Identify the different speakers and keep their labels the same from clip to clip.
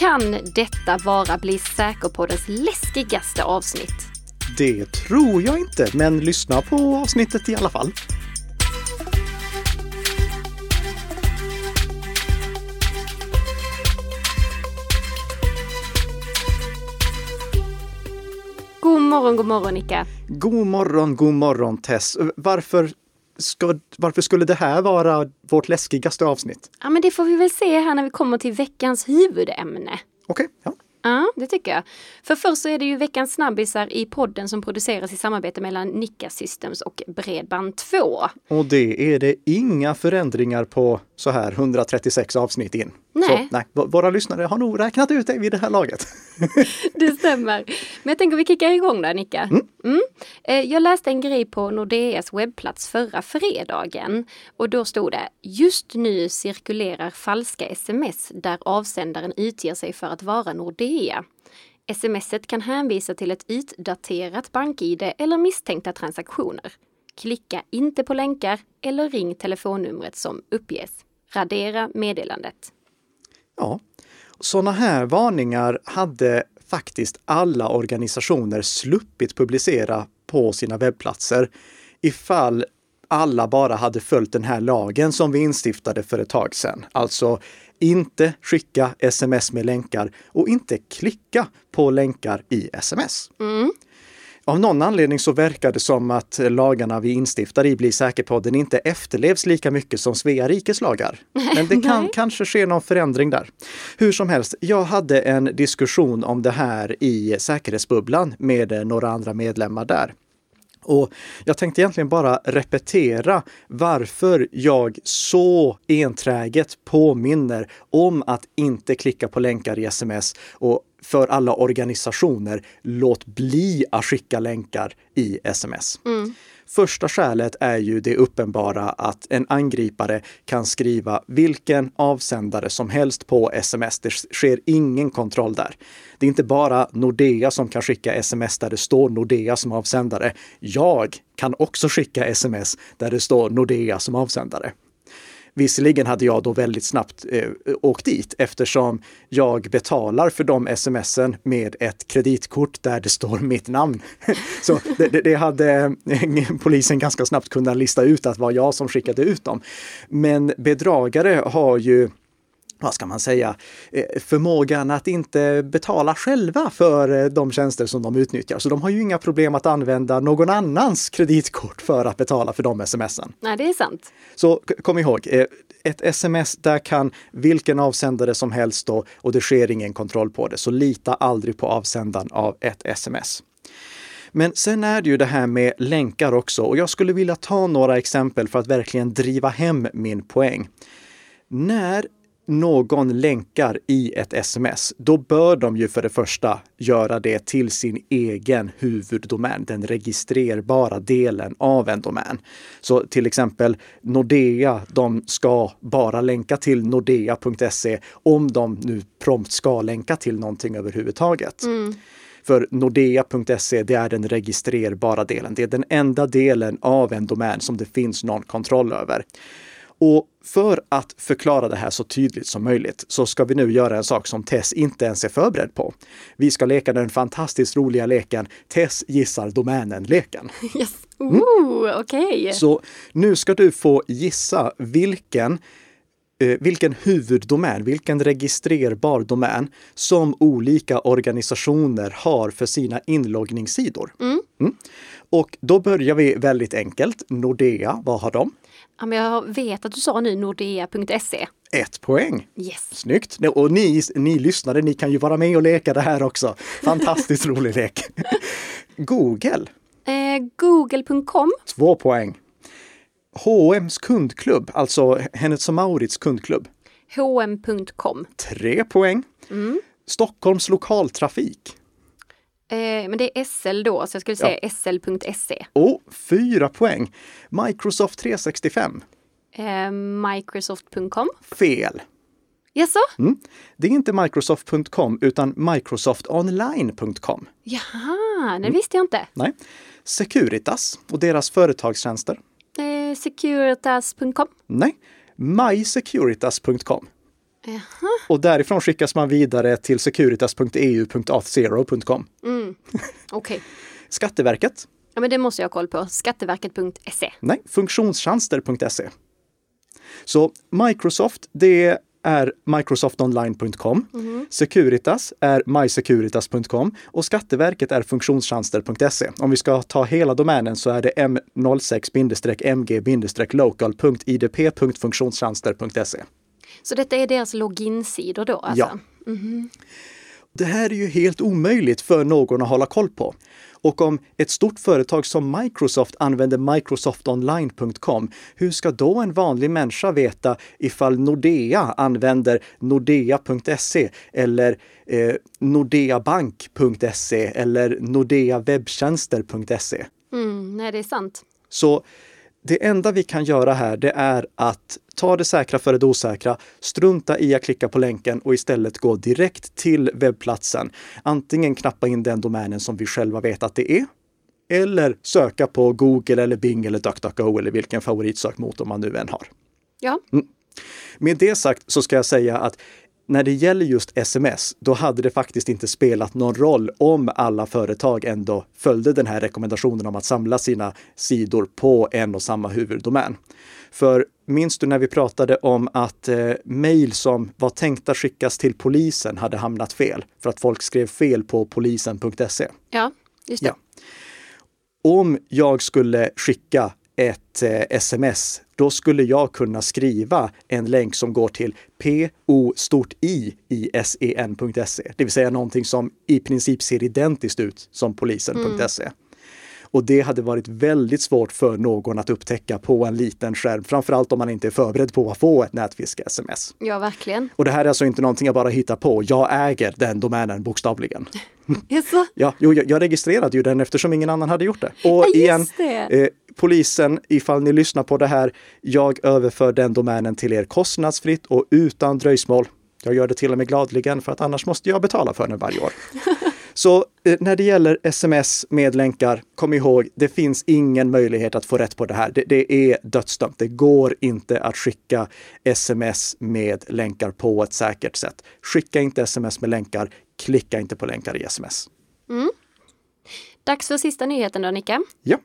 Speaker 1: Kan detta vara Bli säker på dess läskigaste avsnitt?
Speaker 2: Det tror jag inte, men lyssna på avsnittet i alla fall.
Speaker 1: God morgon, god morgon Nika.
Speaker 2: God morgon, god morgon Tess. Varför, ska, varför skulle det här vara vårt läskigaste avsnitt?
Speaker 1: Ja, men det får vi väl se här när vi kommer till veckans huvudämne.
Speaker 2: Okej, ja.
Speaker 1: Ja, det tycker jag. För först så är det ju veckans snabbisar i podden som produceras i samarbete mellan Nika Systems och Bredband2.
Speaker 2: Och det är det inga förändringar på så här 136 avsnitt in.
Speaker 1: Nej.
Speaker 2: Så, nej, våra lyssnare har nog räknat ut det vid det här laget.
Speaker 1: Det stämmer. Men jag tänker vi kickar igång där Nika. Mm. Eh, Jag läste en grej på Nordeas webbplats förra fredagen och då stod det Just nu cirkulerar falska sms där avsändaren utger sig för att vara Nordea. Smset kan hänvisa till ett utdaterat bank-id eller misstänkta transaktioner. Klicka inte på länkar eller ring telefonnumret som uppges. Radera meddelandet.
Speaker 2: Ja, sådana här varningar hade faktiskt alla organisationer sluppit publicera på sina webbplatser ifall alla bara hade följt den här lagen som vi instiftade för ett tag sedan. Alltså inte skicka sms med länkar och inte klicka på länkar i sms. Av någon anledning så verkar det som att lagarna vi instiftar i Bli säker-podden inte efterlevs lika mycket som Svea rikes lagar. Men det kan kanske ske någon förändring där. Hur som helst, jag hade en diskussion om det här i säkerhetsbubblan med några andra medlemmar där. Och jag tänkte egentligen bara repetera varför jag så enträget påminner om att inte klicka på länkar i sms och för alla organisationer, låt bli att skicka länkar i sms. Första skälet är ju det uppenbara att en angripare kan skriva vilken avsändare som helst på sms. Det sker ingen kontroll där. Det är inte bara Nordea som kan skicka sms där det står Nordea som avsändare. Jag kan också skicka sms där det står Nordea som avsändare. Visserligen hade jag då väldigt snabbt eh, åkt dit eftersom jag betalar för de smsen med ett kreditkort där det står mitt namn. Så det, det, hade eh, polisen ganska snabbt kunnat lista ut att det var jag som skickade ut dem. Men bedragare har ju vad ska man säga, eh, förmågan att inte betala själva för eh, de tjänster som de utnyttjar. Så de har ju inga problem att använda någon annans kreditkort för att betala för de smsen.
Speaker 1: Nej, det är sant.
Speaker 2: Så kom ihåg, eh, ett sms där kan vilken avsändare som helst då och det sker ingen kontroll på det. Så lita aldrig på avsändaren av ett sms. Men sen är det ju det här med länkar också och jag skulle vilja ta några exempel för att verkligen driva hem min poäng. När någon länkar i ett sms, då bör de ju för det första göra det till sin egen huvuddomän, den registrerbara delen av en domän. Så till exempel Nordea, de ska bara länka till nordea.se om de nu prompt ska länka till någonting överhuvudtaget. För nordea.se, det är den registrerbara delen. Det är den enda delen av en domän som det finns någon kontroll över. Och för att förklara det här så tydligt som möjligt så ska vi nu göra en sak som Tess inte ens är förberedd på. Vi ska leka den fantastiskt roliga leken Tess gissar domänen-leken.
Speaker 1: Yes. Ooh, Okej.
Speaker 2: Så nu ska du få gissa vilken eh, vilken huvuddomän, vilken registrerbar domän som olika organisationer har för sina inloggningssidor. Mm. Och då börjar vi väldigt enkelt. Nordea, vad har de?
Speaker 1: Ja, men jag vet att du sa nu nordea.se.
Speaker 2: Ett poäng.
Speaker 1: Yes.
Speaker 2: Snyggt! Och ni, ni lyssnare, ni kan ju vara med och leka det här också. Fantastiskt rolig lek. Google,
Speaker 1: Eh, Google.com.
Speaker 2: två poäng. H&M's kundklubb, alltså Hennes och Mauritz kundklubb,
Speaker 1: H&M.com.
Speaker 2: tre poäng. Stockholms lokaltrafik,
Speaker 1: Eh, men det är SL då, så jag skulle säga sl.se.
Speaker 2: och fyra poäng. Microsoft 365,
Speaker 1: Eh, Microsoft.com.
Speaker 2: fel.
Speaker 1: Jaså?
Speaker 2: Mm. Det är inte Microsoft.com utan Microsoftonline.com.
Speaker 1: Jaha, det visste jag inte.
Speaker 2: Nej. Securitas och deras företagstjänster.
Speaker 1: Eh, Securitas.com.
Speaker 2: Nej. mysecuritas.com.
Speaker 1: Jaha.
Speaker 2: Och därifrån skickas man vidare till securitas.eu.auth0.com.
Speaker 1: Mm. Okej.
Speaker 2: Skatteverket?
Speaker 1: Ja, men det måste jag ha koll på. Skatteverket.se.
Speaker 2: Nej, funktionstjänster.se. Så Microsoft, det är microsoftonline.com. Securitas är mysecuritas.com och Skatteverket är funktionstjänster.se. Om vi ska ta hela domänen så är det m06-mg-local.idp.funktionstjänster.se.
Speaker 1: Så detta är deras loginsidor då? Alltså.
Speaker 2: Ja. Det här är ju helt omöjligt för någon att hålla koll på. Och om ett stort företag som Microsoft använder microsoftonline.com, hur ska då en vanlig människa veta ifall Nordea använder nordea.se eller eh, nordeabank.se eller nordeawebbtjänster.se?
Speaker 1: Mm, nej, det är sant.
Speaker 2: Så det enda vi kan göra här, det är att ta det säkra för det osäkra, strunta i att klicka på länken och istället gå direkt till webbplatsen. Antingen knappa in den domänen som vi själva vet att det är, eller söka på Google eller Bing eller DuckDuckGo eller vilken favoritsökmotor man nu än har.
Speaker 1: Ja,
Speaker 2: Med det sagt så ska jag säga att när det gäller just sms, då hade det faktiskt inte spelat någon roll om alla företag ändå följde den här rekommendationen om att samla sina sidor på en och samma huvuddomän. För minns du när vi pratade om att eh, mejl som var tänkta skickas till polisen hade hamnat fel för att folk skrev fel på polisen.se?
Speaker 1: ja just det.
Speaker 2: Ja. Om jag skulle skicka ett eh, sms, då skulle jag kunna skriva en länk som går till PO stort I i sen.se, det vill säga någonting som i princip ser identiskt ut som polisen.se. Och det hade varit väldigt svårt för någon att upptäcka på en liten skärm, framförallt om man inte är förberedd på att få ett nätfiske-sms.
Speaker 1: Ja, verkligen.
Speaker 2: Och det här är alltså inte någonting jag bara hittar på. Jag äger den domänen bokstavligen.
Speaker 1: Jaså?
Speaker 2: Ja, jo, jag, jag registrerade ju den eftersom ingen annan hade gjort det. Och
Speaker 1: Ja,
Speaker 2: igen,
Speaker 1: det.
Speaker 2: eh, polisen, ifall ni lyssnar på det här, jag överför den domänen till er kostnadsfritt och utan dröjsmål. Jag gör det till och med gladligen för att annars måste jag betala för den varje år. Så eh, när det gäller sms med länkar, kom ihåg, det finns ingen möjlighet att få rätt på det här. Det, det är dödsdömt. Det går inte att skicka sms med länkar på ett säkert sätt. Skicka inte sms med länkar, klicka inte på länkar i sms.
Speaker 1: Dags för sista nyheten då, Nicka.
Speaker 2: Ja.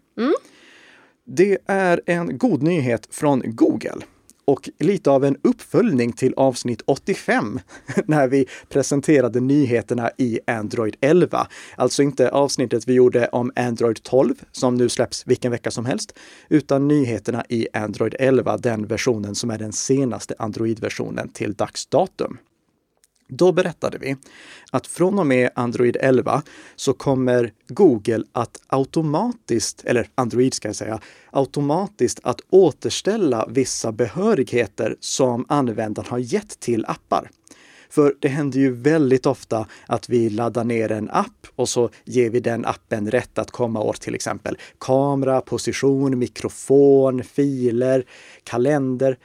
Speaker 2: Det är en god nyhet från Google och lite av en uppföljning till avsnitt 85 när vi presenterade nyheterna i Android 11. Alltså inte avsnittet vi gjorde om Android 12 som nu släpps vilken vecka som helst, utan nyheterna i Android 11, den versionen som är den senaste Android-versionen till dags datum. Då berättade vi att från och med Android 11 så kommer Google att automatiskt, eller Android ska jag säga, automatiskt att återställa vissa behörigheter som användaren har gett till appar. För det händer ju väldigt ofta att vi laddar ner en app och så ger vi den appen rätt att komma åt till exempel kamera, position, mikrofon, filer, kalender.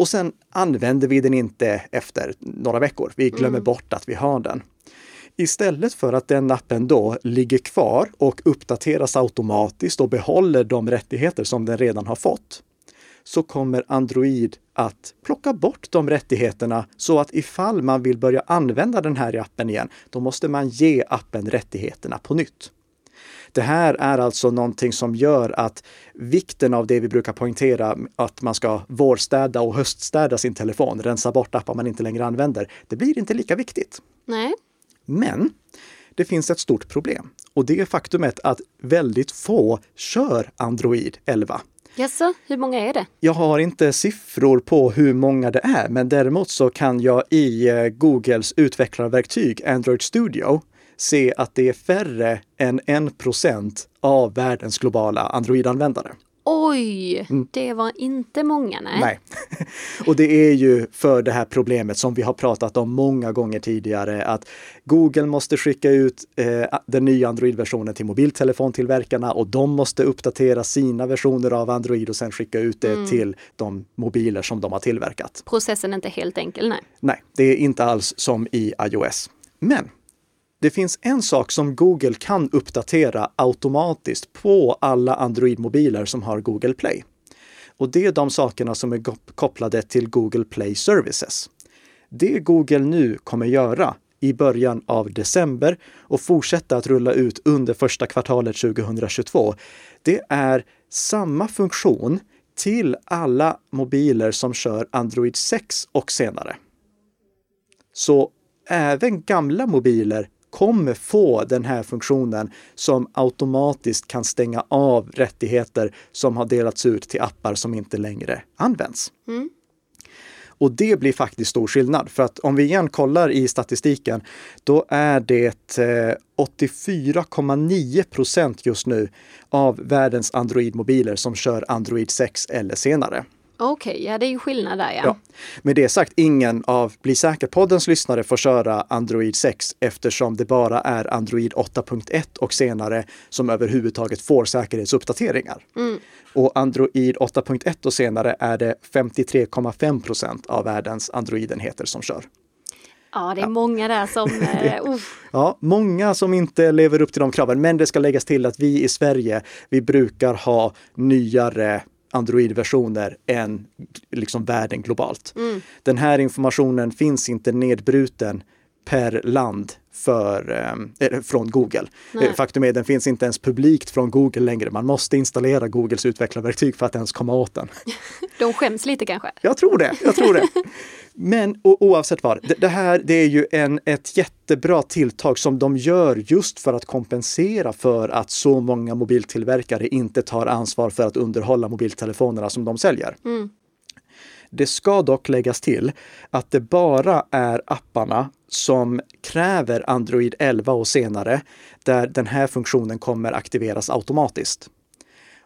Speaker 2: Och sen använder vi den inte efter några veckor. Vi glömmer bort att vi har den. Istället för att den appen då ligger kvar och uppdateras automatiskt och behåller de rättigheter som den redan har fått, så kommer Android att plocka bort de rättigheterna så att ifall man vill börja använda den här appen igen, då måste man ge appen rättigheterna på nytt. Det här är alltså någonting som gör att vikten av det vi brukar poängtera, att man ska vårstäda och höststäda sin telefon, rensa bort appar man inte längre använder, det blir inte lika viktigt.
Speaker 1: Nej.
Speaker 2: Men det finns ett stort problem och det är faktumet att väldigt få kör Android 11.
Speaker 1: Jaså, hur många är det?
Speaker 2: Jag har inte siffror på hur många det är, men däremot så kan jag i eh, Googles utvecklarverktyg Android Studio se att det är färre än 1% av världens globala Android-användare.
Speaker 1: Oj, det var inte många nej.
Speaker 2: Mm. Nej. Och det är ju för det här problemet som vi har pratat om många gånger tidigare, att Google måste skicka ut eh, den nya Android-versionen till mobiltelefontillverkarna och de måste uppdatera sina versioner av Android och sen skicka ut det till de mobiler som de har tillverkat.
Speaker 1: Processen är inte helt enkel nej.
Speaker 2: Nej, det är inte alls som i iOS. Men det finns en sak som Google kan uppdatera automatiskt på alla Android-mobiler som har Google Play. Och det är de sakerna som är kopplade till Google Play Services. Det Google nu kommer göra i början av december och fortsätta att rulla ut under första kvartalet 2022, det är samma funktion till alla mobiler som kör Android 6 och senare. Så även gamla mobiler kommer få den här funktionen som automatiskt kan stänga av rättigheter som har delats ut till appar som inte längre används. Mm. Och det blir faktiskt stor skillnad. För att om vi igen kollar i statistiken, då är det 84,9 eh, procent just nu av världens Android-mobiler som kör Android 6 eller senare.
Speaker 1: Okej, okay, ja det är ju skillnad där ja.
Speaker 2: ja. Med det sagt, ingen av Bli säker-poddens lyssnare får köra Android 6 eftersom det bara är Android 8.1 och senare som överhuvudtaget får säkerhetsuppdateringar. Mm. Och Android 8.1 och senare är det 53,5 procent av världens Android-enheter som kör.
Speaker 1: Ja, det är ja. många där som...
Speaker 2: Eh, ja, många som inte lever upp till de kraven. Men det ska läggas till att vi i Sverige, vi brukar ha nyare Android-versioner än liksom världen globalt. Mm. Den här informationen finns inte nedbruten per land för, eh, från Google. Nej. Faktum är den finns inte ens publikt från Google längre. Man måste installera Googles utvecklarverktyg för att ens komma åt den.
Speaker 1: De skäms lite kanske?
Speaker 2: Jag tror det. Jag tror det. Men oavsett vad, det, det, här det är ju en, ett jättebra tilltag som de gör just för att kompensera för att så många mobiltillverkare inte tar ansvar för att underhålla mobiltelefonerna som de säljer. Mm. Det ska dock läggas till att det bara är apparna som kräver Android 11 och senare där den här funktionen kommer aktiveras automatiskt.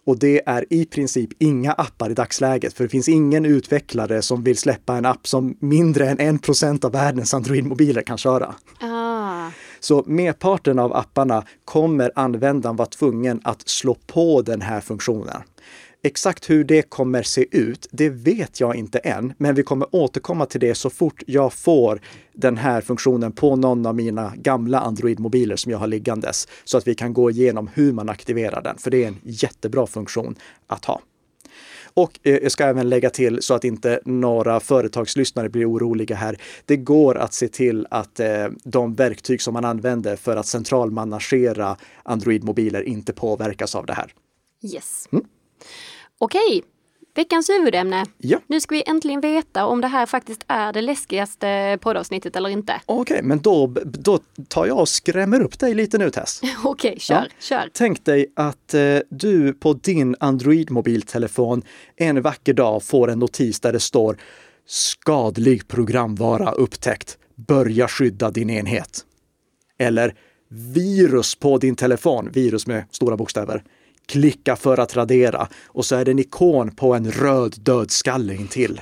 Speaker 2: Och det är i princip inga appar i dagsläget, för det finns ingen utvecklare som vill släppa en app som mindre än 1% av världens Android-mobiler kan köra. Ah. Så merparten av apparna kommer användaren vara tvungen att slå på den här funktionen. Exakt hur det kommer se ut, det vet jag inte än, men vi kommer återkomma till det så fort jag får den här funktionen på någon av mina gamla Android-mobiler som jag har liggandes så att vi kan gå igenom hur man aktiverar den, för det är en jättebra funktion att ha. Och eh, jag ska även lägga till så att inte några företagslyssnare blir oroliga här. Det går att se till att eh, de verktyg som man använder för att centralmanagera Android-mobiler inte påverkas av det här.
Speaker 1: Yes. Mm. Okej, veckans huvudämne.
Speaker 2: Ja.
Speaker 1: Nu ska vi äntligen veta om det här faktiskt är det läskigaste poddavsnittet eller inte.
Speaker 2: Okej, men då, då tar jag och skrämmer upp dig lite nu Tess.
Speaker 1: Okej, kör, ja. kör.
Speaker 2: Tänk dig att eh, du på din Android-mobiltelefon en vacker dag får en notis där det står skadlig programvara upptäckt. Börja skydda din enhet. Eller virus på din telefon, virus med stora bokstäver klicka för att radera och så är det en ikon på en röd dödskalle intill.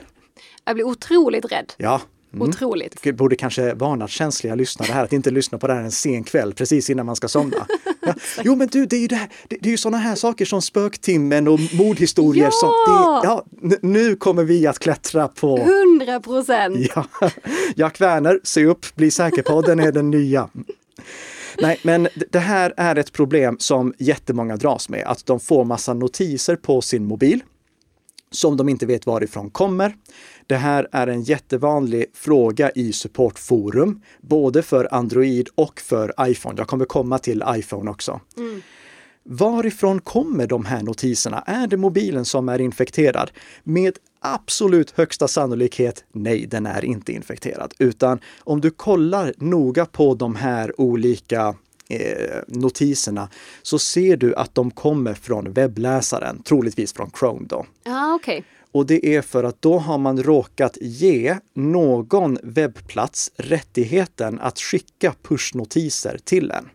Speaker 1: Jag blir otroligt rädd.
Speaker 2: Ja.
Speaker 1: Mm. Otroligt.
Speaker 2: Jag borde kanske varna känsliga lyssnare här att inte lyssna på det här en sen kväll precis innan man ska somna. Ja. Jo men du, det är ju, det här, det, det är ju sådana här saker som spöktimmen och mordhistorier.
Speaker 1: Ja!
Speaker 2: Som, det, ja, nu kommer vi att klättra på...
Speaker 1: 100 procent!
Speaker 2: Ja. Jack Werner, se upp, bli säker på, den är den nya. Nej, men det här är ett problem som jättemånga dras med, att de får massa notiser på sin mobil som de inte vet varifrån kommer. Det här är en jättevanlig fråga i supportforum, både för Android och för iPhone. Jag kommer komma till iPhone också. Mm. Varifrån kommer de här notiserna? Är det mobilen som är infekterad? Med absolut högsta sannolikhet, nej, den är inte infekterad. Utan om du kollar noga på de här olika eh, notiserna så ser du att de kommer från webbläsaren, troligtvis från Chrome då.
Speaker 1: Ah, okay.
Speaker 2: Och det är för att då har man råkat ge någon webbplats rättigheten att skicka pushnotiser till en.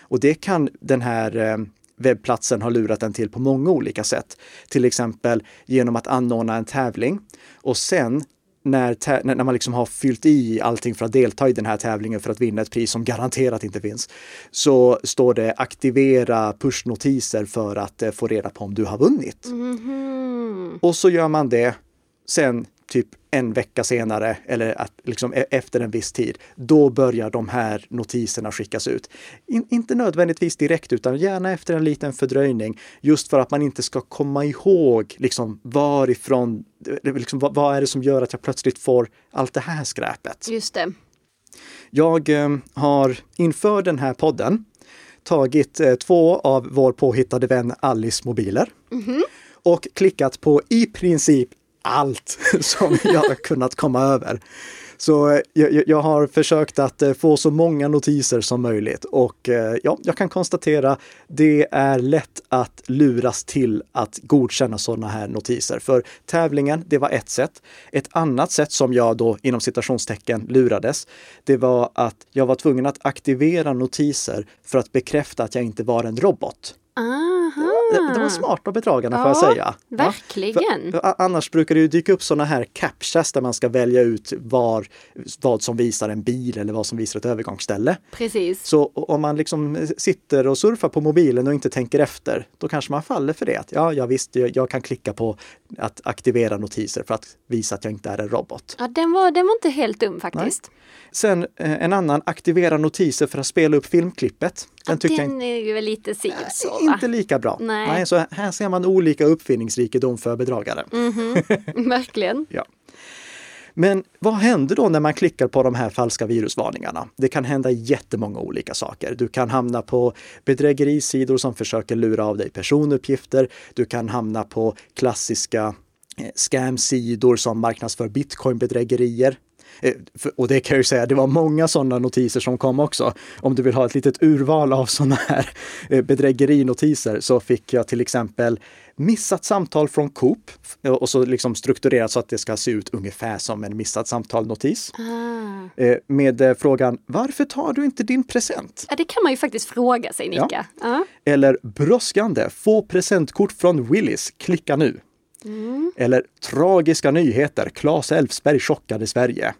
Speaker 2: Och det kan den här eh, webbplatsen har lurat den till på många olika sätt. Till exempel genom att anordna en tävling och sen när, när man liksom har fyllt i allting för att delta i den här tävlingen för att vinna ett pris som garanterat inte finns, så står det aktivera pushnotiser för att eh, få reda på om du har vunnit. Mm -hmm. Och så gör man det. Sen typ en vecka senare eller att, liksom, e- efter en viss tid, då börjar de här notiserna skickas ut. In, inte nödvändigtvis direkt utan gärna efter en liten fördröjning just för att man inte ska komma ihåg liksom, varifrån, liksom, vad, vad är det som gör att jag plötsligt får allt det här skräpet.
Speaker 1: Just det.
Speaker 2: Jag eh, har inför den här podden tagit eh, två av vår påhittade vän Alice mobiler och klickat på i princip allt som jag har kunnat komma över. Så eh, jag, jag har försökt att eh, få så många notiser som möjligt och eh, ja, jag kan konstatera det är lätt att luras till att godkänna sådana här notiser. För tävlingen, det var ett sätt. Ett annat sätt som jag då inom citationstecken lurades, det var att jag var tvungen att aktivera notiser för att bekräfta att jag inte var en robot.
Speaker 1: Aha.
Speaker 2: Det, var smart av bedragarna får jag
Speaker 1: Ja,
Speaker 2: säga. Ja.
Speaker 1: Verkligen.
Speaker 2: För a- Annars brukar det ju dyka upp sådana här captchas där man ska välja ut var, vad som visar en bil eller vad som visar ett övergångsställe.
Speaker 1: Precis.
Speaker 2: Så om man liksom sitter och surfar på mobilen och inte tänker efter, då kanske man faller för det. Att, ja, jag visst, jag, jag kan klicka på att aktivera notiser för att visa att jag inte är en robot.
Speaker 1: Ja, den var, den var inte helt dum faktiskt.
Speaker 2: Sen eh, en annan, aktivera notiser för att spela upp filmklippet. Den jag
Speaker 1: den är ju lite si så
Speaker 2: inte lika bra.
Speaker 1: Nej.
Speaker 2: Så här ser man olika uppfinningsrikedom för bedragare.
Speaker 1: Verkligen.
Speaker 2: Ja. Men vad händer då när man klickar på de här falska virusvarningarna? Det kan hända jättemånga olika saker. Du kan hamna på bedrägerisidor som försöker lura av dig personuppgifter. Du kan hamna på klassiska eh, scamsidor som marknadsför bitcoinbedrägerier. Eh, Och det kan jag ju säga, det var många sådana notiser som kom också. Om du vill ha ett litet urval av sådana här eh, bedrägerinotiser så fick jag till exempel missat samtal från Coop eh, och så liksom strukturerat så att det ska se ut ungefär som en missat samtal-notis.
Speaker 1: Ah.
Speaker 2: Med frågan Varför tar du inte din present?
Speaker 1: Ja, det kan man ju faktiskt fråga sig, Nicka. Ja.
Speaker 2: Eller brådskande, få presentkort från Willys, klicka nu. Eller tragiska nyheter, Claes Elfsberg chockade Sverige.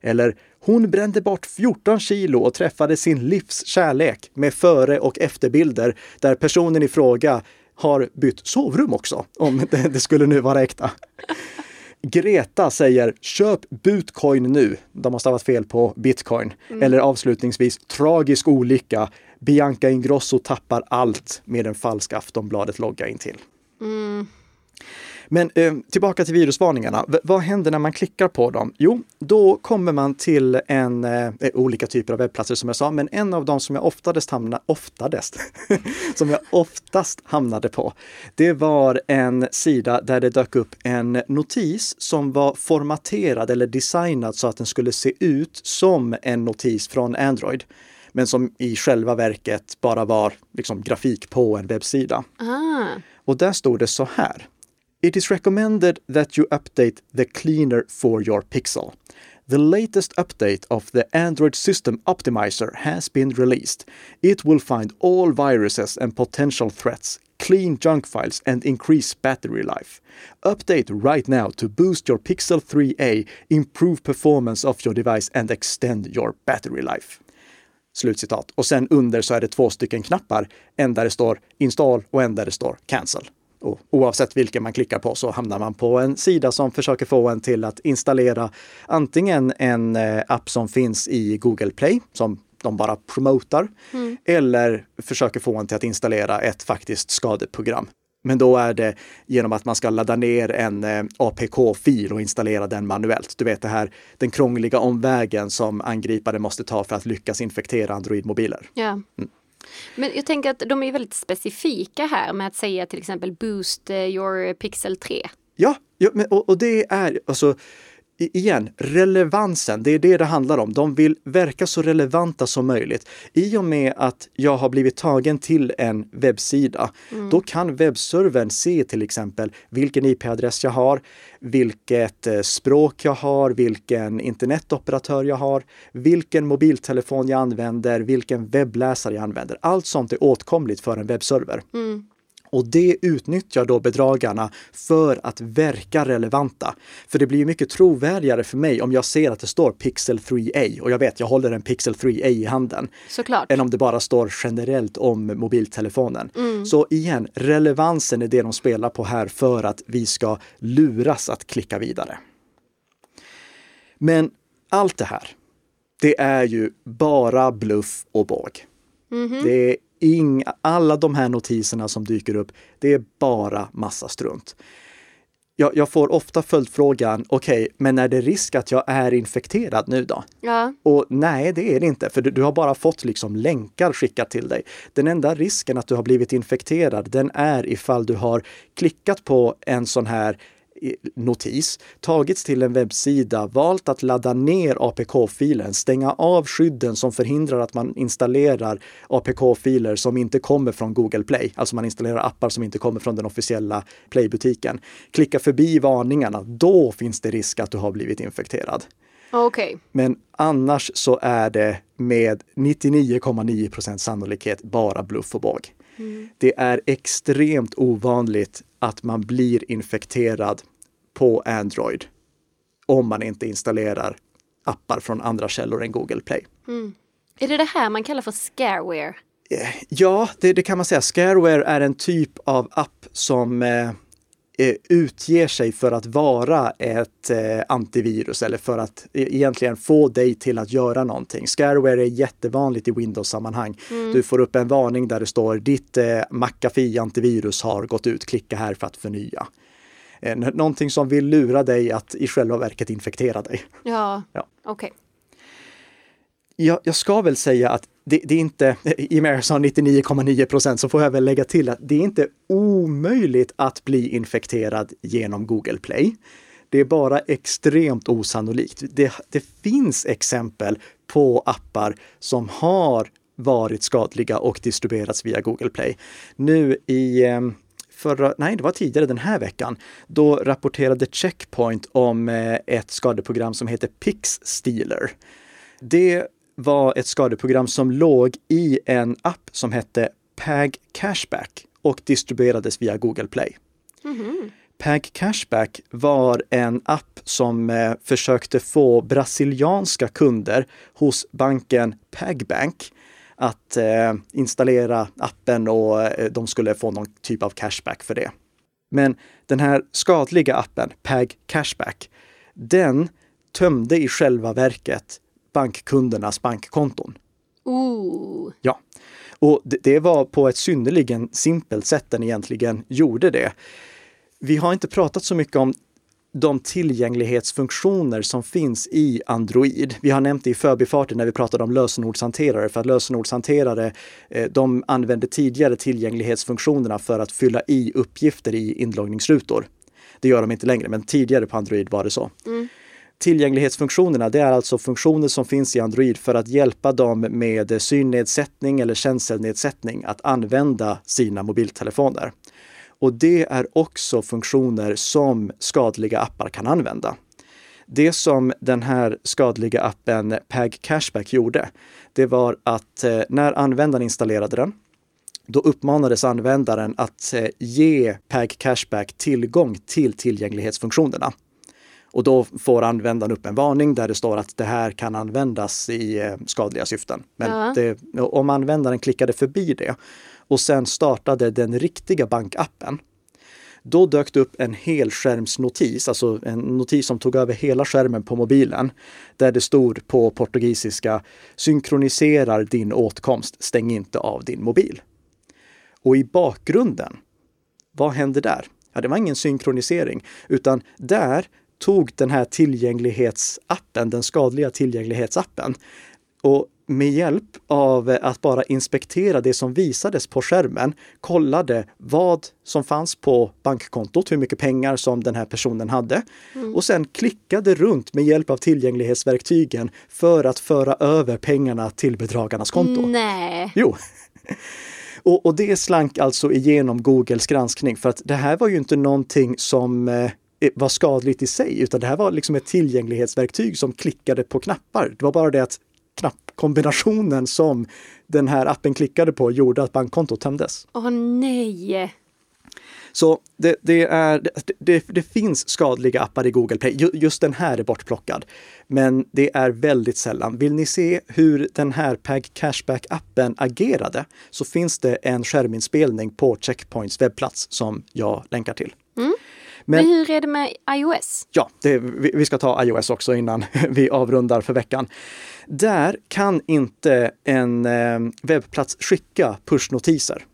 Speaker 2: Eller hon brände bort 14 kilo och träffade sin livs kärlek med före och efterbilder där personen i fråga har bytt sovrum också, om det, det skulle nu vara äkta. Greta säger köp bitcoin nu. De har stavat fel på bitcoin. Eller avslutningsvis tragisk olycka. Bianca Ingrosso tappar allt med en falsk Aftonbladet-logga in till. Men eh, tillbaka till virusvarningarna. V- vad händer när man klickar på dem? Jo, då kommer man till en, eh, eh, olika typer av webbplatser som jag sa, men en av dem som jag oftast hamnade, oftast, som jag oftast hamnade på, det var en sida där det dök upp en notis som var formaterad eller designad så att den skulle se ut som en notis från Android men som i själva verket bara var liksom, grafik på en webbsida.
Speaker 1: Ah.
Speaker 2: Och där stod det så här. It is recommended that you update the cleaner for your Pixel. The latest update of the Android System Optimizer has been released. It will find all viruses and potential threats, clean junk files, and increase battery life. Update right now to boost your Pixel 3a, improve performance of your device, and extend your battery life. Slutcitat. Och sen under så är det två stycken knappar. En där det står install och en där det står cancel. Och oavsett vilken man klickar på så hamnar man på en sida som försöker få en till att installera antingen en eh, app som finns i Google Play, som de bara promotar, eller försöker få en till att installera ett faktiskt skadeprogram. Men då är det genom att man ska ladda ner en eh, APK-fil och installera den manuellt. Du vet det här, den krångliga omvägen som angripare måste ta för att lyckas infektera Android-mobiler.
Speaker 1: Ja.
Speaker 2: Mm.
Speaker 1: Men jag tänker att de är väldigt specifika här med att säga till exempel boost eh, your pixel 3.
Speaker 2: Ja, ja men, och, och det är alltså igen, relevansen, det är det det handlar om. De vill verka så relevanta som möjligt. I och med att jag har blivit tagen till en webbsida, då kan webbservern se till exempel vilken IP-adress jag har, vilket eh, språk jag har, vilken internetoperatör jag har, vilken mobiltelefon jag använder, vilken webbläsare jag använder. Allt sånt är åtkomligt för en webbserver. Och det utnyttjar då bedragarna för att verka relevanta. För det blir mycket trovärdigare för mig om jag ser att det står Pixel 3a och jag vet, jag håller en Pixel 3a i handen.
Speaker 1: Såklart.
Speaker 2: Än om det bara står generellt om mobiltelefonen. Så igen, relevansen är det de spelar på här för att vi ska luras att klicka vidare. Men allt det här, det är ju bara bluff och båg.
Speaker 1: Mhm.
Speaker 2: Det är inga, alla de här notiserna som dyker upp, det är bara massa strunt. Jag, jag får ofta följdfrågan, okej, men är det risk att jag är infekterad nu då?
Speaker 1: Ja.
Speaker 2: Och nej, det är det inte, för du, du har bara fått liksom länkar skickat till dig. Den enda risken att du har blivit infekterad, den är ifall du har klickat på en sån här notis, tagits till en webbsida, valt att ladda ner APK-filen, stänga av skydden som förhindrar att man installerar APK-filer som inte kommer från Google Play, alltså man installerar appar som inte kommer från den officiella Play-butiken. Klicka förbi varningarna, då finns det risk att du har blivit infekterad.
Speaker 1: Okej.
Speaker 2: Men annars så är det med 99,9 procent sannolikhet bara bluff och båg. Det är extremt ovanligt att man blir infekterad på Android om man inte installerar appar från andra källor än Google Play.
Speaker 1: Är det det här man kallar för scareware?
Speaker 2: Ja, det, det kan man säga. Scareware är en typ av app som eh, eh, utger sig för att vara ett eh, antivirus eller för att e- egentligen få dig till att göra någonting. Scareware är jättevanligt i Windows-sammanhang. Du får upp en varning där det står ditt eh, McAfee antivirus har gått ut, klicka här för att förnya. Eh, n- någonting som vill lura dig att i själva verket infektera dig.
Speaker 1: Ja.
Speaker 2: Ja.
Speaker 1: Okej.
Speaker 2: Jag, jag ska väl säga att det, det är inte, i och med att jag sa 99,9 procent så får jag väl lägga till att det är inte omöjligt att bli infekterad genom Google Play. Det är bara extremt osannolikt. Det, det finns exempel på appar som har varit skadliga och distribuerats via Google Play. Nu i eh, förra, nej det var tidigare den här veckan, då rapporterade Checkpoint om eh, ett skadeprogram som heter PixStealer. Det var ett skadeprogram som låg i en app som hette Pag Cashback och distribuerades via Google Play. Pag Cashback var en app som eh, försökte få brasilianska kunder hos banken Pagbank att eh, installera appen och eh, de skulle få någon typ av cashback för det. Men den här skadliga appen, Pag Cashback, den tömde i själva verket bankkundernas bankkonton.
Speaker 1: Ooh.
Speaker 2: Ja, och det, det var på ett synnerligen simpelt sätt den egentligen gjorde det. Vi har inte pratat så mycket om de tillgänglighetsfunktioner som finns i Android. Vi har nämnt det i förbifarten när vi pratade om lösenordshanterare, för att lösenordshanterare, eh, de använde tidigare tillgänglighetsfunktionerna för att fylla i uppgifter i inloggningsrutor. Det gör de inte längre, men tidigare på Android var det så. Tillgänglighetsfunktionerna, det är alltså funktioner som finns i Android för att hjälpa dem med synnedsättning eller känselnedsättning att använda sina mobiltelefoner. Och det är också funktioner som skadliga appar kan använda. Det som den här skadliga appen Pag Cashback gjorde, det var att eh, när användaren installerade den, då uppmanades användaren att eh, ge Pag Cashback tillgång till tillgänglighetsfunktionerna. Och då får användaren upp en varning där det står att det här kan användas i eh, skadliga syften. Men det, om användaren klickade förbi det och sen startade den riktiga bankappen, då dök det upp en helskärmsnotis, alltså en notis som tog över hela skärmen på mobilen, där det stod på portugisiska synkroniserar din åtkomst, stäng inte av din mobil. Och i bakgrunden, vad hände där? Ja, det var ingen synkronisering, utan där tog den här tillgänglighetsappen, den skadliga tillgänglighetsappen, och med hjälp av att bara inspektera det som visades på skärmen, kollade vad som fanns på bankkontot, hur mycket pengar som den här personen hade och sen klickade runt med hjälp av tillgänglighetsverktygen för att föra över pengarna till bedragarnas konto.
Speaker 1: Nej.
Speaker 2: Jo. Och, och det slank alltså igenom Googles granskning för att det här var ju inte någonting som eh, var skadligt i sig, utan det här var liksom ett tillgänglighetsverktyg som klickade på knappar. Det var bara det att knappkombinationen som den här appen klickade på gjorde att bankkontot tömdes.
Speaker 1: Åh nej.
Speaker 2: Så det, det, är, det, det, det finns skadliga appar i Google Play. Ju- Just den här är bortplockad. Men det är väldigt sällan. Vill ni se hur den här Pag Cashback-appen agerade så finns det en skärminspelning på Checkpoints webbplats som jag länkar till.
Speaker 1: Men, Men hur är det med iOS?
Speaker 2: Ja, det, vi, vi ska ta iOS också innan vi avrundar för veckan. Där kan inte en eh, webbplats skicka pushnotiser.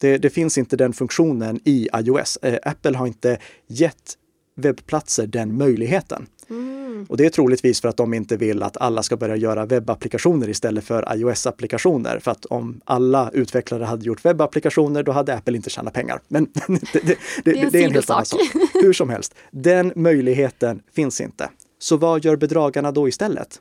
Speaker 2: Det, det, finns inte den funktionen i iOS. Eh, Apple har inte gett webbplatser den möjligheten. Mm. Och det är troligtvis för att de inte vill att alla ska börja göra webbapplikationer istället för iOS-applikationer. För att om alla utvecklare hade gjort webbapplikationer, då hade Apple inte tjänat pengar. Men det, det, det, är en, det är en helt annan sak. Hur som helst, den möjligheten finns inte. Så vad gör bedragarna då istället?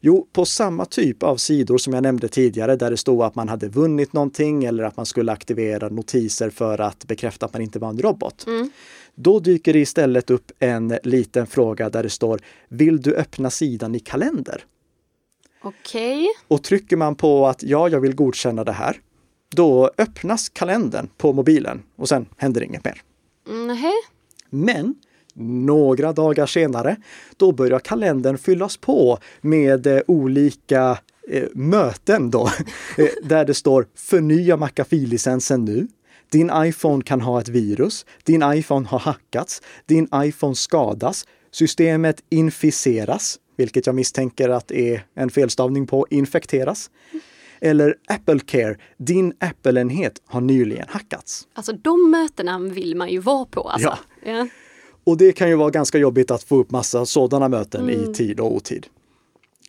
Speaker 2: Jo, på samma typ av sidor som jag nämnde tidigare där det stod att man hade vunnit någonting eller att man skulle aktivera notiser för att bekräfta att man inte var en robot. Mm. Då dyker det istället upp en liten fråga där det står Vill du öppna sidan i kalender?
Speaker 1: Okej. Okay.
Speaker 2: Och trycker man på att ja, jag vill godkänna det här, då öppnas kalendern på mobilen och sen händer inget mer.
Speaker 1: Mm,
Speaker 2: Men några dagar senare, då börjar kalendern fyllas på med eh, olika eh, möten då, eh, där det står förnya McAfee-licensen nu. Din iPhone kan ha ett virus. Din iPhone har hackats. Din iPhone skadas. Systemet inficeras, vilket jag misstänker att är en felstavning på infekteras. Eller Apple Care, din Apple-enhet har nyligen hackats.
Speaker 1: Alltså de mötena vill man ju vara på alltså.
Speaker 2: Ja. ja. Och det kan ju vara ganska jobbigt att få upp massa sådana möten mm. i tid och otid.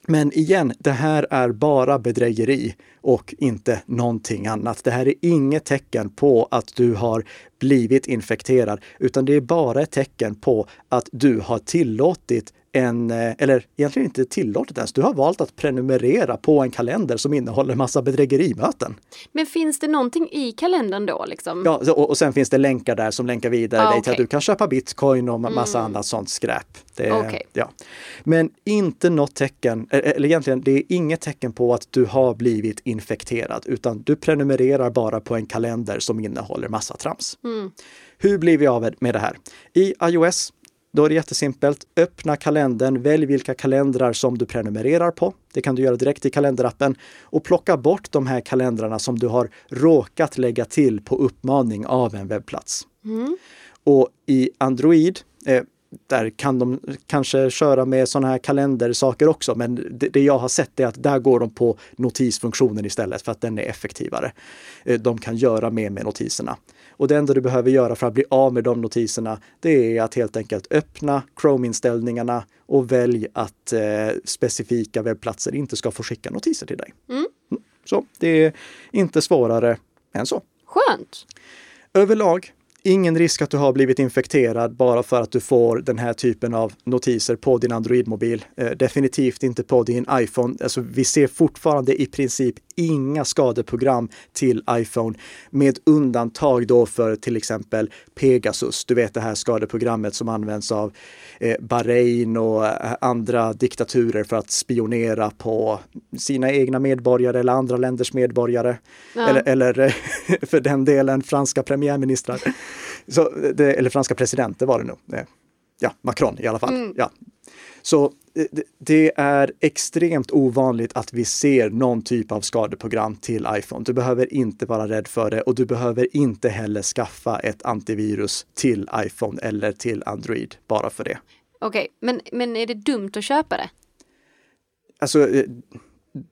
Speaker 2: Men igen, det här är bara bedrägeri och inte någonting annat. Det här är inget tecken på att du har blivit infekterad, utan det är bara ett tecken på att du har tillåtit en, eh, eller egentligen inte tillåtet ens, du har valt att prenumerera på en kalender som innehåller massa bedrägerimöten.
Speaker 1: Men finns det någonting i kalendern då? Liksom?
Speaker 2: Ja, och, och sen finns det länkar där som länkar vidare ah, dig till att du kan köpa bitcoin och massa mm. annat sånt skräp. Det, okay. ja. Men inte något tecken, eh, eller egentligen det är inget tecken på att du har blivit infekterad, utan du prenumererar bara på en kalender som innehåller massa trams. Mm. Hur blir vi av med det här? I iOS då är det jättesimpelt. Öppna kalendern, välj vilka kalendrar som du prenumererar på. Det kan du göra direkt i kalenderappen och plocka bort de här kalendrarna som du har råkat lägga till på uppmaning av en webbplats. Mm. Och i Android, eh, där kan de kanske köra med sådana här kalendersaker också, men det, det, jag har sett är att där går de på notisfunktionen istället för att den är effektivare. Eh, de kan göra mer med notiserna. Och det enda du behöver göra för att bli av med de notiserna, det är att helt enkelt öppna Chrome-inställningarna och välj att eh, specifika webbplatser inte ska få skicka notiser till dig. Mm. mm. Så det är inte svårare än så.
Speaker 1: Skönt!
Speaker 2: Överlag ingen risk att du har blivit infekterad bara för att du får den här typen av notiser på din Android-mobil. Eh, definitivt inte på din iPhone. Alltså, vi ser fortfarande i princip inga skadeprogram till iPhone med undantag då för till exempel Pegasus. Du vet det här skadeprogrammet som används av eh, Bahrain och eh, andra diktaturer för att spionera på sina egna medborgare eller andra länders medborgare. Ja. Eller, eller för den delen franska premiärministrar. Så det, eller franska presidenter var det nog. Ja, Macron i alla fall. Mm. Ja. Så det är extremt ovanligt att vi ser någon typ av skadeprogram till iPhone. Du behöver inte vara rädd för det och du behöver inte heller skaffa ett antivirus till iPhone eller till Android bara för det.
Speaker 1: Okej, okay, men, men är det dumt att köpa det?
Speaker 2: Alltså, eh,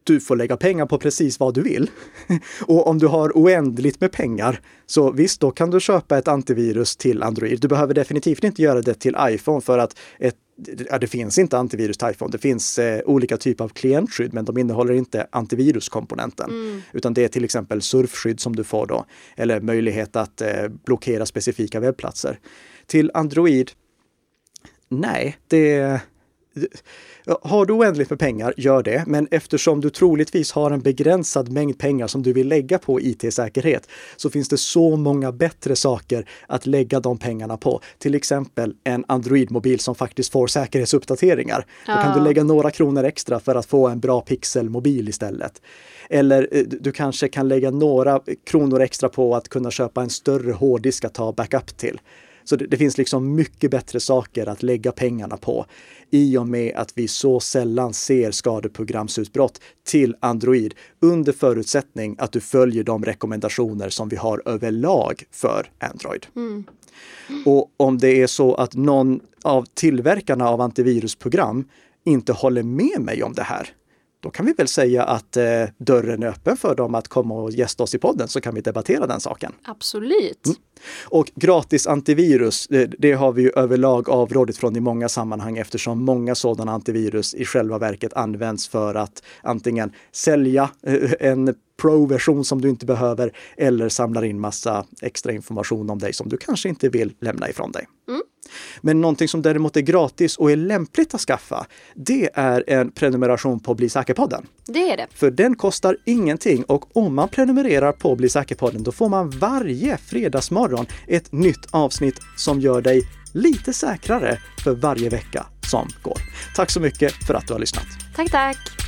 Speaker 2: du får lägga pengar på precis vad du vill. Och om du har oändligt med pengar, så visst, då kan du köpa ett antivirus till Android. Du behöver definitivt inte göra det till iPhone för att ett ja, det finns inte antivirus till iPhone. Det finns eh, olika typer av klientskydd, men de innehåller inte antiviruskomponenten. Mm. Utan det är till exempel surfskydd som du får då, eller möjlighet att eh, blockera specifika webbplatser. Till Android, nej, det har du oändligt med pengar, gör det. Men eftersom du troligtvis har en begränsad mängd pengar som du vill lägga på IT-säkerhet så finns det så många bättre saker att lägga de pengarna på. Till exempel en Android-mobil som faktiskt får säkerhetsuppdateringar. Då kan du lägga några kronor extra för att få en bra pixelmobil istället. Eller eh, du kanske kan lägga några kronor extra på att kunna köpa en större hårddisk att ta backup till Så det, det, finns liksom mycket bättre saker att lägga pengarna på i och med att vi så sällan ser skadeprogramsutbrott till Android under förutsättning att du följer de rekommendationer som vi har överlag för Android. Mm. Och om det är så att någon av tillverkarna av antivirusprogram inte håller med mig om det här, då kan vi väl säga att eh, dörren är öppen för dem att komma och gästa oss i podden så kan vi debattera den saken.
Speaker 1: Absolut. Mm.
Speaker 2: Och gratis antivirus, det, det, har vi ju överlag avrådit från i många sammanhang eftersom många sådana antivirus i själva verket används för att antingen sälja eh, en Pro-version som du inte behöver eller samlar in massa extra information om dig som du kanske inte vill lämna ifrån dig. Mm. Men någonting som däremot är gratis och är lämpligt att skaffa, det är en prenumeration på Bli säker-podden.
Speaker 1: Det är det.
Speaker 2: För den kostar ingenting och om man prenumererar på Bli säker-podden då får man varje fredagsmorgon ett nytt avsnitt som gör dig lite säkrare för varje vecka som går. Tack så mycket för att du har lyssnat.
Speaker 1: Tack, tack!